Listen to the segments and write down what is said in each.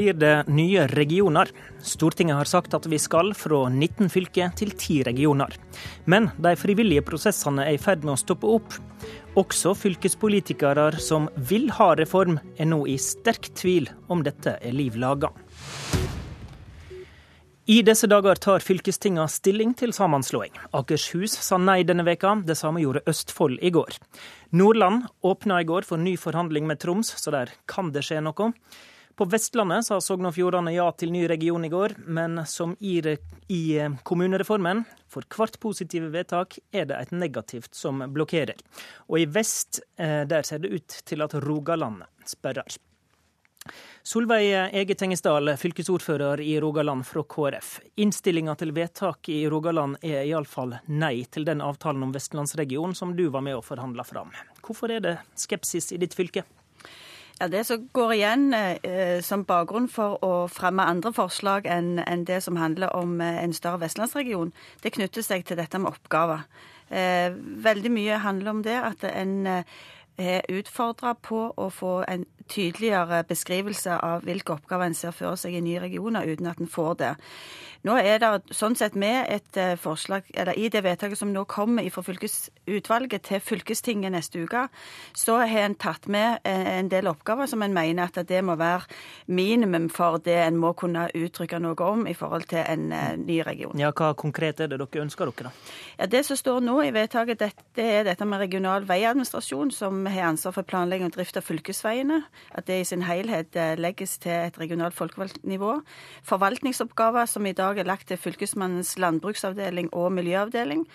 blir det nye regioner. Stortinget har sagt at vi skal fra 19 fylker til 10 regioner. Men de frivillige prosessene er i ferd med å stoppe opp. Også fylkespolitikere som vil ha reform, er nå i sterk tvil om dette er liv laga. I disse dager tar fylkestinga stilling til sammenslåing. Akershus sa nei denne veka, det samme gjorde Østfold i går. Nordland åpna i går for ny forhandling med Troms, så der kan det skje noe. På Vestlandet sa Sogn og Fjordane ja til ny region i går, men som i, i eh, kommunereformen, for hvert positive vedtak er det et negativt som blokkerer. Og i vest, eh, der ser det ut til at Rogaland sperrer. Solveig Ege Tengesdal, fylkesordfører i Rogaland fra KrF. Innstillinga til vedtak i Rogaland er iallfall nei til den avtalen om vestlandsregionen som du var med å forhandle fram. Hvorfor er det skepsis i ditt fylke? Ja, Det som går igjen eh, som bakgrunn for å fremme andre forslag enn en det som handler om eh, en større vestlandsregion, det knytter seg til dette med oppgaver. Eh, veldig mye handler om det at en eh, er utfordra på å få en tydeligere beskrivelse av hvilke oppgaver en ser for seg i nye regioner, uten at en får det. Nå er det sånn sett med et eh, forslag, eller I det vedtaket som nå kommer fra fylkesutvalget til fylkestinget neste uke, så har en tatt med eh, en del oppgaver som en mener at det må være minimum for det en må kunne uttrykke noe om i forhold til en eh, ny region. Ja, Hva konkret er det dere ønsker dere, da? Ja, Det som står nå i vedtaket, det er dette med regional veiadministrasjon, som har ansvar for planlegging og drift av fylkesveiene. At det i sin helhet legges til et regionalt folkevalgt nivå. Forvaltningsoppgaver som i dag er lagt til Fylkesmannens landbruksavdeling og miljøavdeling.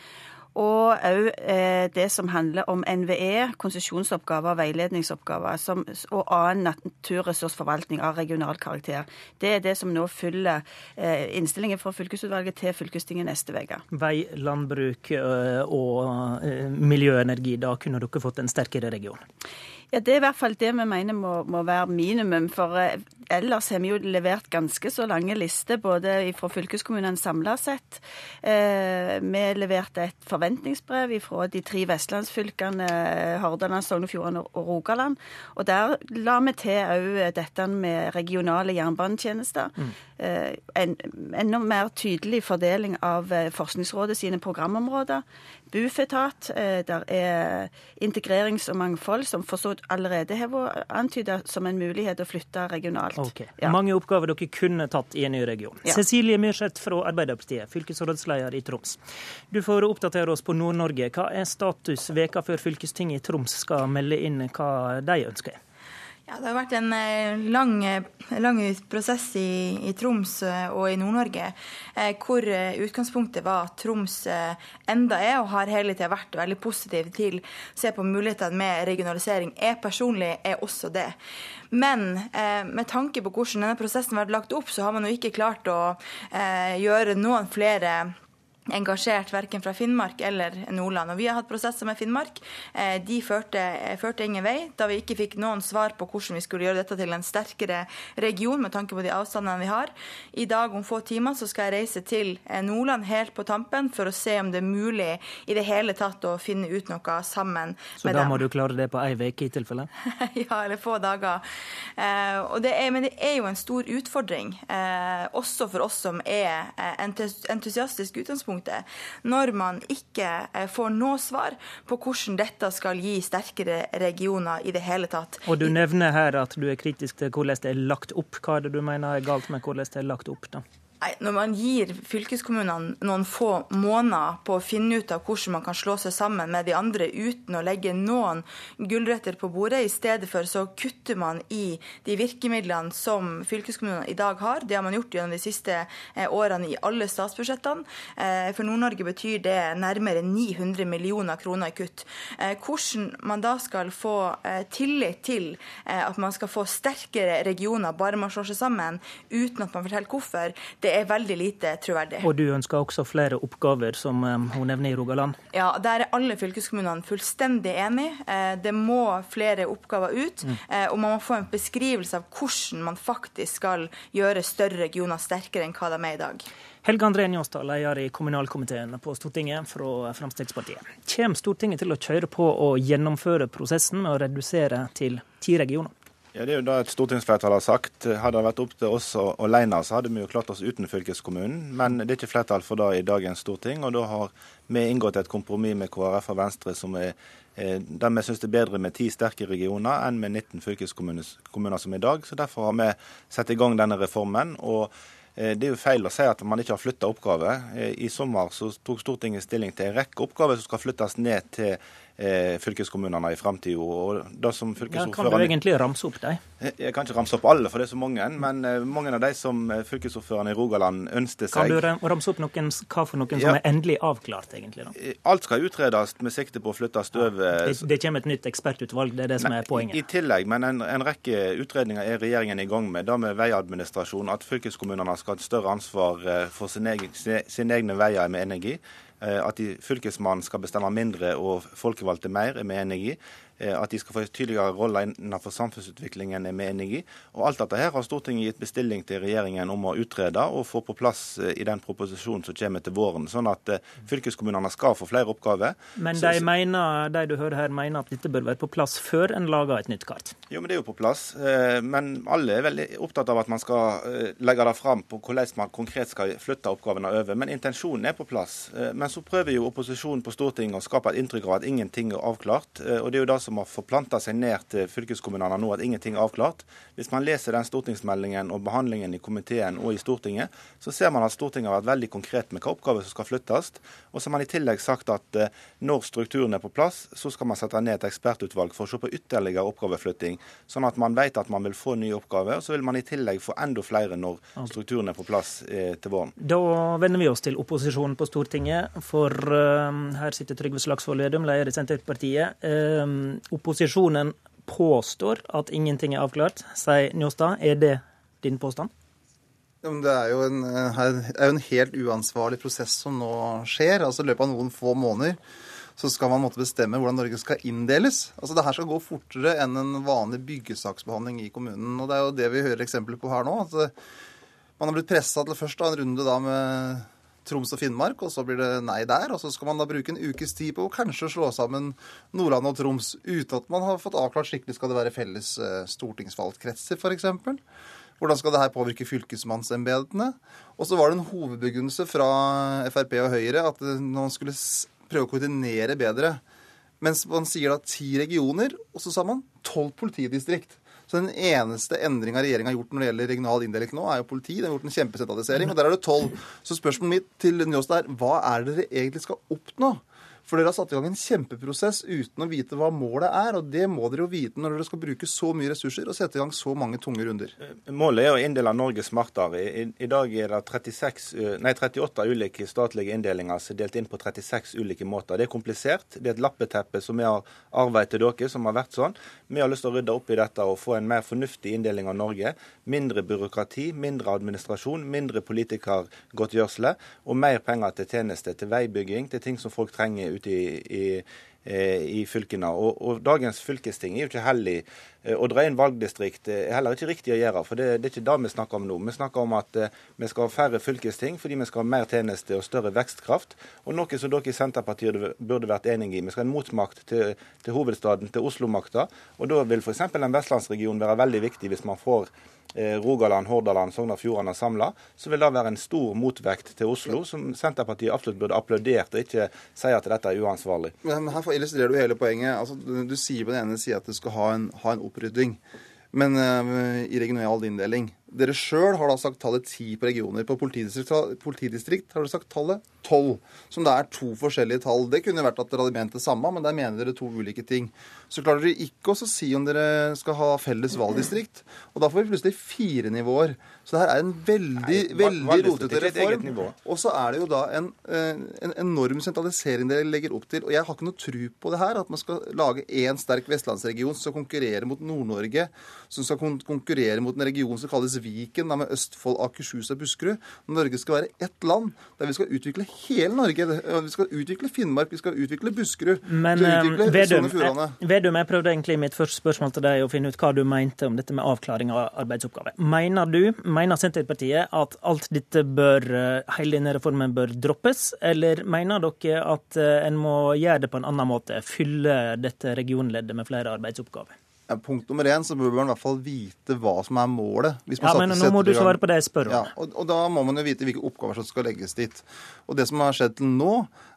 Og òg eh, det som handler om NVE, konsesjonsoppgaver, veiledningsoppgaver som, og annen naturressursforvaltning av regional karakter. Det er det som nå følger eh, innstillingen fra fylkesutvalget til fylkestinget neste uke. Vei, landbruk eh, og miljøenergi, da kunne dere fått en sterkere region? Ja, Det er i hvert fall det vi mener må, må være minimum. For eh, ellers har vi jo levert ganske så lange lister, både fra fylkeskommunene samla sett. Eh, vi leverte et forventningsbrev fra de tre vestlandsfylkene eh, Hordaland, Sogn og Fjordane og Rogaland. Og der la vi til òg dette med regionale jernbanetjenester. Mm. En enda mer tydelig fordeling av Forskningsrådet sine programområder. Bufetat, der er integrerings og mangfold, som for så allerede har vært antyda som en mulighet å flytte regionalt. Okay. Ja. Mange oppgaver dere kunne tatt i en ny region. Ja. Cecilie Myrseth fra Arbeiderpartiet, fylkesrådsleder i Troms. Du får oppdatere oss på Nord-Norge. Hva er status veka før fylkestinget i Troms skal melde inn hva de ønsker? Ja, Det har vært en eh, lang, eh, lang prosess i, i, Troms eh, og i Nord-Norge, hvor utgangspunktet var at Troms enda er og har hele tida vært veldig positiv til å se på mulighetene med regionalisering. Jeg personlig er også det. Men eh, med tanke på hvordan denne prosessen har vært lagt opp, så har man jo ikke klart å eh, gjøre noen flere engasjert verken fra Finnmark eller Nordland. Og Vi har hatt prosesser med Finnmark. Eh, de førte, førte, ingen vei, da vi ikke fikk noen svar på hvordan vi skulle gjøre dette til en sterkere region med tanke på de avstandene vi har. I dag om få timer så skal jeg reise til eh, Nordland helt på tampen for å se om det er mulig i det hele tatt å finne ut noe sammen så med dem. Så da må du klare det på ei uke i tilfelle? ja, eller få dager. Eh, det er, men det er jo en stor utfordring, også for oss som er entusiastiske utgangspunkt utgangspunktet, når man ikke eh, får noe svar på hvordan dette skal gi sterkere regioner i det hele tatt. Og Du nevner her at du er kritisk til hvordan det er lagt opp. Hva er det du mener er galt med hvordan det er lagt opp? da? Når man gir fylkeskommunene noen få måneder på å finne ut av hvordan man kan slå seg sammen med de andre uten å legge noen gulrøtter på bordet, i stedet for så kutter man i de virkemidlene som fylkeskommunene i dag har. Det har man gjort gjennom de siste eh, årene i alle statsbudsjettene. Eh, for Nord-Norge betyr det nærmere 900 millioner kroner i kutt. Eh, hvordan man da skal få tillit til at man skal få sterkere regioner bare man slår seg sammen, uten at man forteller hvorfor, det er veldig lite troverdig. Og du ønsker også flere oppgaver, som eh, hun nevner i Rogaland? Ja, der er alle fylkeskommunene fullstendig enig. Eh, det må flere oppgaver ut. Mm. Eh, og man må få en beskrivelse av hvordan man faktisk skal gjøre større regioner sterkere enn hva de er i dag. Helge André Njåstad, leder i kommunalkomiteen på Stortinget fra Fremskrittspartiet. Kommer Stortinget til å kjøre på og gjennomføre prosessen med å redusere til ti regioner? Ja, Det er jo det et stortingsflertall har sagt. Hadde det vært opp til oss alene, så hadde vi jo klart oss uten fylkeskommunen. Men det er ikke flertall for det i dagens storting, og da har vi inngått et kompromiss med KrF og Venstre som er eh, der vi syns det er bedre med ti sterke regioner enn med 19 fylkeskommuner som i dag. Så Derfor har vi satt i gang denne reformen. og Eh, det er jo feil å si at man ikke har flytta oppgaver. Eh, I sommer så tok Stortinget stilling til en rekke oppgaver som skal flyttes ned til eh, fylkeskommunene i framtida. Ja, kan du egentlig ramse opp dem? Jeg kan ikke ramse opp alle, for det er så mange. Men mange av de som fylkesordføreren i Rogaland ønsker seg Kan du ramse opp noen, hva for noen ja. som er endelig avklart, egentlig? da? Alt skal utredes med sikte på å flytte støvet. Ja, det, det, kommer et nytt ekspertutvalg, det er det som er poenget? I, tillegg, men en, en, rekke utredninger er regjeringen i gang med. Da med veiadministrasjon, at fylkeskommunene skal ha et større ansvar eh, for sine egne, sin egne veier, med vi enig i. Eh, at Fylkesmannen skal bestemme mindre og folkevalgte mer, er vi enig i. Eh, at de skal få en tydeligere rolle innenfor samfunnsutviklingen, er vi enig i. Og alt dette her har Stortinget gitt bestilling til regjeringen om å utrede og få på plass eh, i den proposisjonen som kommer til våren. Sånn at eh, fylkeskommunene skal få flere oppgaver. Men de, mener, de du hører her, mener at dette bør være på plass før en lager et nytt kart? Jo, men det er jo på plass. Men alle er veldig opptatt av at man skal legge det fram på hvordan man konkret skal flytte oppgavene over. Men intensjonen er på plass. Men så prøver jo opposisjonen på Stortinget å skape et inntrykk av at ingenting er avklart. Og det er jo det som har forplanta seg ned til fylkeskommunene nå, at ingenting er avklart. Hvis man leser den stortingsmeldingen og behandlingen i komiteen og i Stortinget, så ser man at Stortinget har vært veldig konkret med hva oppgaver som skal flyttes. Og så har man i tillegg sagt at eh, når strukturen er på plass, så skal man sette ned et ekspertutvalg for å se på ytterligere oppgaveflytting, sånn at man vet at man vil få nye oppgaver. Og så vil man i tillegg få enda flere når strukturen er på plass eh, til våren. Da vender vi oss til opposisjonen på Stortinget, for uh, her sitter Trygve Slagsvold Vedum, leder i Senterpartiet. Opposisjonen påstår at ingenting er avklart, sier Njåstad. Er det din påstand? Det er jo en, er jo en helt uansvarlig prosess som nå skjer. altså I løpet av noen få måneder så skal man måtte bestemme hvordan Norge skal inndeles. Altså Det her skal gå fortere enn en vanlig byggesaksbehandling i kommunen. og Det er jo det vi hører eksempler på her nå. at Man har blitt pressa til først da, en runde da med Troms og Finnmark, og så blir det nei der. Og så skal man da bruke en ukes tid på å kanskje slå sammen Nordland og Troms uten at man har fått avklart skikkelig skal det være felles eh, stortingsvalgkretser, f.eks. Hvordan skal det her påvirke fylkesmannsembetene? Og så var det en hovedbegrunnelse fra Frp og Høyre at man skulle prøve å koordinere bedre. Mens man sier da ti regioner, og så sa man tolv politidistrikt. Så den eneste endringa regjeringa har gjort når det gjelder regional inndeling nå, er jo politi. Den har gjort en kjempesentralisering, og der er det tolv. Så spørsmålet mitt til Njåstad er hva er det dere egentlig skal oppnå? For dere har satt i gang en kjempeprosess uten å vite hva målet er. Og det må dere jo vite når dere skal bruke så mye ressurser og sette i gang så mange tunge runder. Eh, målet er å inndele Norge smartere. I, i dag er det 36, eh, nei, 38 ulike statlige inndelinger som er delt inn på 36 ulike måter. Det er komplisert. Det er et lappeteppe som vi har arvet til dere, som har vært sånn. Vi har lyst til å rydde opp i dette og få en mer fornuftig inndeling av Norge. Mindre byråkrati, mindre administrasjon, mindre politikergodtgjørelse og mer penger til tjenester, til veibygging, til ting som folk trenger ute i, i, eh, i fylkene. Og, og, Dagens fylkesting er jo ikke hellig. Eh, å dra inn valgdistrikt er heller ikke riktig å gjøre, for det, det er ikke det vi snakker om nå. Vi snakker om at uh, vi skal ha færre fylkesting fordi vi skal ha mer tjeneste og større vekstkraft. Og noe som dere i Senterpartiet burde vært enig i. Vi skal ha en motmakt til, til hovedstaden, til Oslo-makta. Og da vil f.eks. en vestlandsregion være veldig viktig hvis man får Eh, Rogaland, Hordaland, Sogn og Fjordane samla, så vil det være en stor motvekt til Oslo, som Senterpartiet absolutt burde applaudert, og ikke si at dette er uansvarlig. Men Her illustrerer du hele poenget. Altså, du sier på den ene sida at du skal ha en, ha en opprydding men uh, i regional inndeling. Dere sjøl har da sagt tallet ti på regioner. På politidistrikt, politidistrikt har dere sagt tallet tolv. Som det er to forskjellige tall. Det kunne vært at dere hadde ment det samme, men der mener dere to ulike ting. Så klarer dere ikke å si om dere skal ha felles valgdistrikt. Og da får vi plutselig fire nivåer. Så det her er en veldig, Nei, veldig rotete reform. Og så er det jo da en, eh, en, enorm sentralisering dere legger opp til. Og jeg har ikke noe tru på det her, at man skal lage én sterk vestlandsregion som konkurrerer mot Nord-Norge, som skal konkurrere mot en region som kalles Viken, da med Østfold, Akershus og Buskerud. Norge skal være ett land der vi skal utvikle hele Norge. Vi skal utvikle Finnmark, vi skal utvikle Buskerud. Men utvikle Vedum, Vedum, jeg prøvde egentlig mitt første spørsmål til deg å finne ut hva du mente om dette med avklaring av arbeidsoppgaver. Mener du Mener Senterpartiet at alt dette bør, eh, hele denne reformen bør droppes, eller mener dere at eh, en må gjøre det på en annen måte? Fylle dette regionleddet med flere arbeidsoppgaver? Ja, punkt nummer én så bør man i hvert fall vite hva som er målet. ja, men Nå må du svare på det jeg spør om. Ja, og, og, da må man jo vite hvilke oppgaver som skal legges dit. Og Det som har skjedd til nå,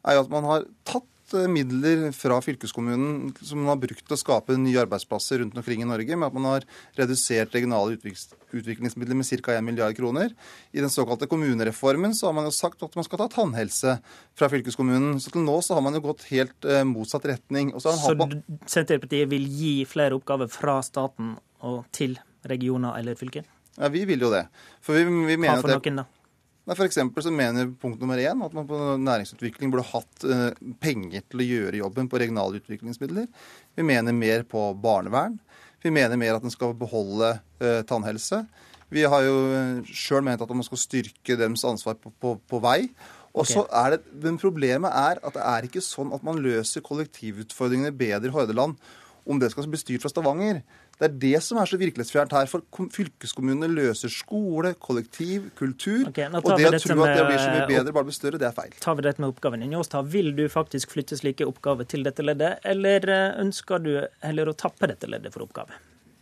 er jo at man har tatt Eh, midler fra fylkeskommunen som man har brukt til å skape nye arbeidsplasser rundt omkring i Norge, med at man har redusert regionale utviklingsmidler med ca. 1 milliard kroner. I den såkalte kommunereformen så har man jo sagt at man skal ta tannhelse fra fylkeskommunen. Så til nå så har man jo gått helt eh, motsatt retning. så så Senterpartiet vil gi flere oppgaver fra staten og til regioner eller fylker? Ja, vi vil jo det. For vi, vi mener Hva for noen, da? Nei, for så mener punkt nummer én at man på næringsutvikling burde hatt eh, penger til å gjøre jobben på regionale utviklingsmidler. Vi mener mer på barnevern. Vi mener mer at en skal beholde eh, tannhelse. Vi har jo eh, sjøl ment at man skal styrke deres ansvar på, på, på vei. Så er det, Men problemet er at det er ikke sånn at man løser kollektivutfordringene bedre i Hordaland om det skal bli styrt fra Stavanger. Det er det som er så virkelighetsfjernt her. For fylkeskommunene løser skole, kollektiv, kultur. Okay, og det å tro at det blir så mye bedre, bare blir større, det er feil. Tar vi dette med oppgaven i Njåstad. Vil du faktisk flytte slike oppgaver til dette leddet, eller eh, ønsker du heller å tappe dette leddet for oppgaver?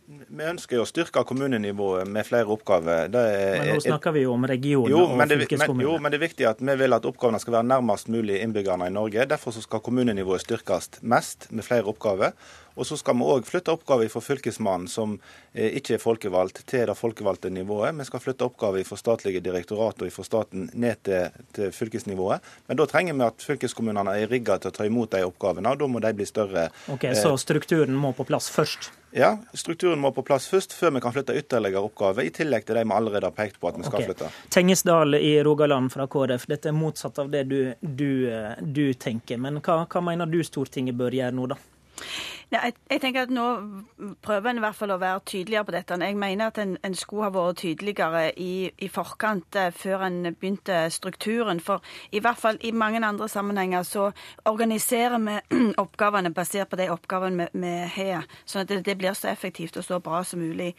Vi ønsker å styrke kommunenivået med flere oppgaver. Er, men nå snakker vi jo om regioner jo, og fylkeskommuner. jo, men det er viktig at vi vil at oppgavene skal være nærmest mulig innbyggerne i Norge. Derfor skal kommunenivået styrkes mest med flere oppgaver. Og så skal vi òg flytte oppgaver fra Fylkesmannen, som eh, ikke er folkevalgt, til det folkevalgte nivået. Vi skal flytte oppgaver fra statlige direktorat og fra staten ned til, til, fylkesnivået. Men da trenger vi at fylkeskommunene er rigga til å ta imot de oppgavene, og da må de bli større. Ok, Så strukturen må på plass først? Ja, strukturen må på plass først, før vi kan flytte ytterligere oppgaver, i tillegg til de vi allerede har pekt på at vi skal okay. flytte. Tengesdal i Rogaland fra KrF, dette er motsatt av det du, du, eh, du tenker. Men hva, hva mener du Stortinget bør gjøre nå, da? Ja, jeg, jeg, tenker at Nå prøver en i hvert fall å være tydeligere på dette. Jeg mener at en, en skulle ha vært tydeligere i, i forkant, eh, før en begynte strukturen. For i hvert fall i mange andre sammenhenger så organiserer vi oppgavene basert på de oppgavene vi, har, sånn at det, det, blir så effektivt og så bra som mulig.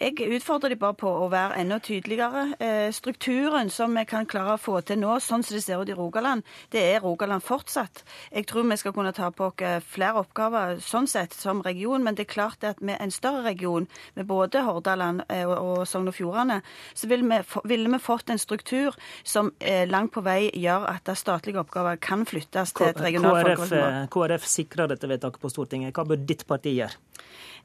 Jeg utfordrer de bare på å være enda tydeligere. Eh, strukturen som vi kan klare å få til nå, sånn som det ser ut i Rogaland, det er Rogaland fortsatt. Jeg tror vi skal kunne ta på oss flere oppgaver. sånn sånn sett som region, men det er klart at med en større region, med både Hordaland eh, og Sogn og Fjordane, så ville vi, ville vi, fått en struktur som eh, langt på vei gjør at statlige oppgaver kan flyttes til et regionalt folkevalgt KrF, KrF sikrer dette vedtaket på Stortinget. Hva bør ditt parti gjøre?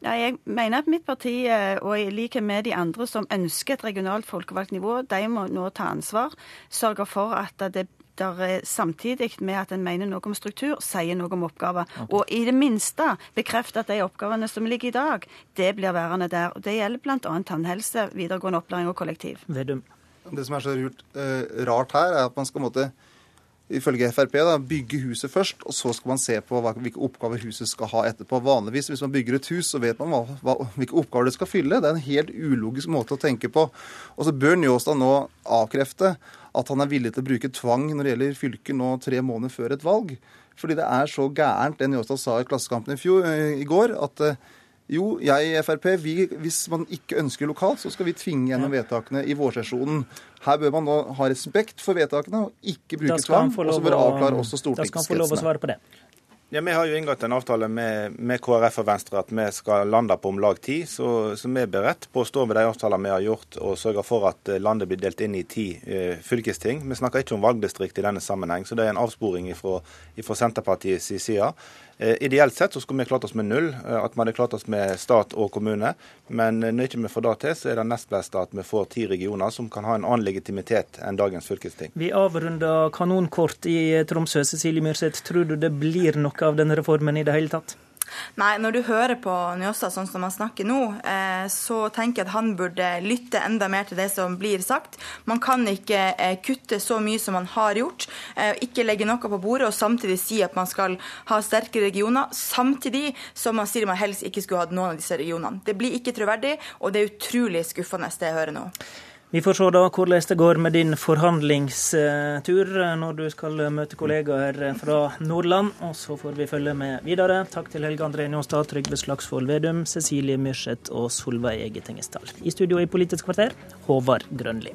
Nei, Jeg mener at mitt parti, eh, og i likhet med de andre som ønsker et regionalt folkevalgt nivå, de må nå ta ansvar. Sørge for at det der samtidig med at en mener noe om struktur, sier noe om oppgaver. Okay. Og i det minste bekrefte at de oppgavene som ligger i dag, det blir værende der. Og Det gjelder bl.a. tannhelse, videregående opplæring og kollektiv. Vedum. Det som er så rart, uh, rart her, er at man skal måtte ifølge Frp da, bygge huset først, og så skal man se på hva, hvilke oppgaver huset skal ha etterpå. Vanligvis hvis man bygger et hus, så vet man hva, hva, hvilke oppgaver det skal fylle. Det er en helt ulogisk måte å tenke på. Og så bør Njåstad nå avkrefte at han er villig til å bruke tvang når det gjelder fylket nå tre måneder før et valg. Fordi det er så gærent det Njåstad sa i Klassekampen i, fjor, eh, i går, at eh, jo, jeg i Frp, vi, hvis man ikke ønsker lokalt, så skal vi tvinge gjennom vedtakene i vårsesjonen. Her bør man da ha respekt for vedtakene og ikke bruke tvang. Og så bør avklare også stortingskretsene. Da skal han få lov å svare på det. Ja, Vi har jo inngått en avtale med, med, KrF og Venstre at vi skal lande på om lag ti. Så, så, vi er beredt på å stå ved de avtaler vi har gjort og sørge for at eh, landet blir delt inn i ti eh, fylkesting. Vi snakker ikke om valgdistrikt i denne sammenheng, så det er en avsporing fra Senterpartiets side. Eh, ideelt sett så skulle vi klart oss med null, eh, at vi hadde klart oss med stat og kommune. Men eh, når ikke vi får det til, så er det nest beste at vi får ti regioner som kan ha en annen legitimitet enn dagens fylkesting. Vi avrunder kanonkort i Tromsø. Cecilie Myrseth, tror du det blir noe av denne reformen i det hele tatt? Nei, når du hører på Njåstad sånn som han snakker nå, eh, så tenker jeg at han burde lytte enda mer til det som blir sagt. Man kan ikke eh, kutte så mye som man har gjort, eh, ikke legge noe på bordet og samtidig si at man skal ha sterke regioner, samtidig som man sier man helst ikke skulle hatt noen av disse regionene. Det blir ikke troverdig, og det er utrolig skuffende det jeg hører nå. Vi får se da hvordan det går med din forhandlingstur når du skal møte kollegaer fra Nordland. Og så får vi følge med videre. Takk til Helge André Njåstad, Trygve Slagsvold Vedum, Cecilie Myrseth og Solveig Ege Tengesdal. I studio i Politisk kvarter, Håvard Grønli.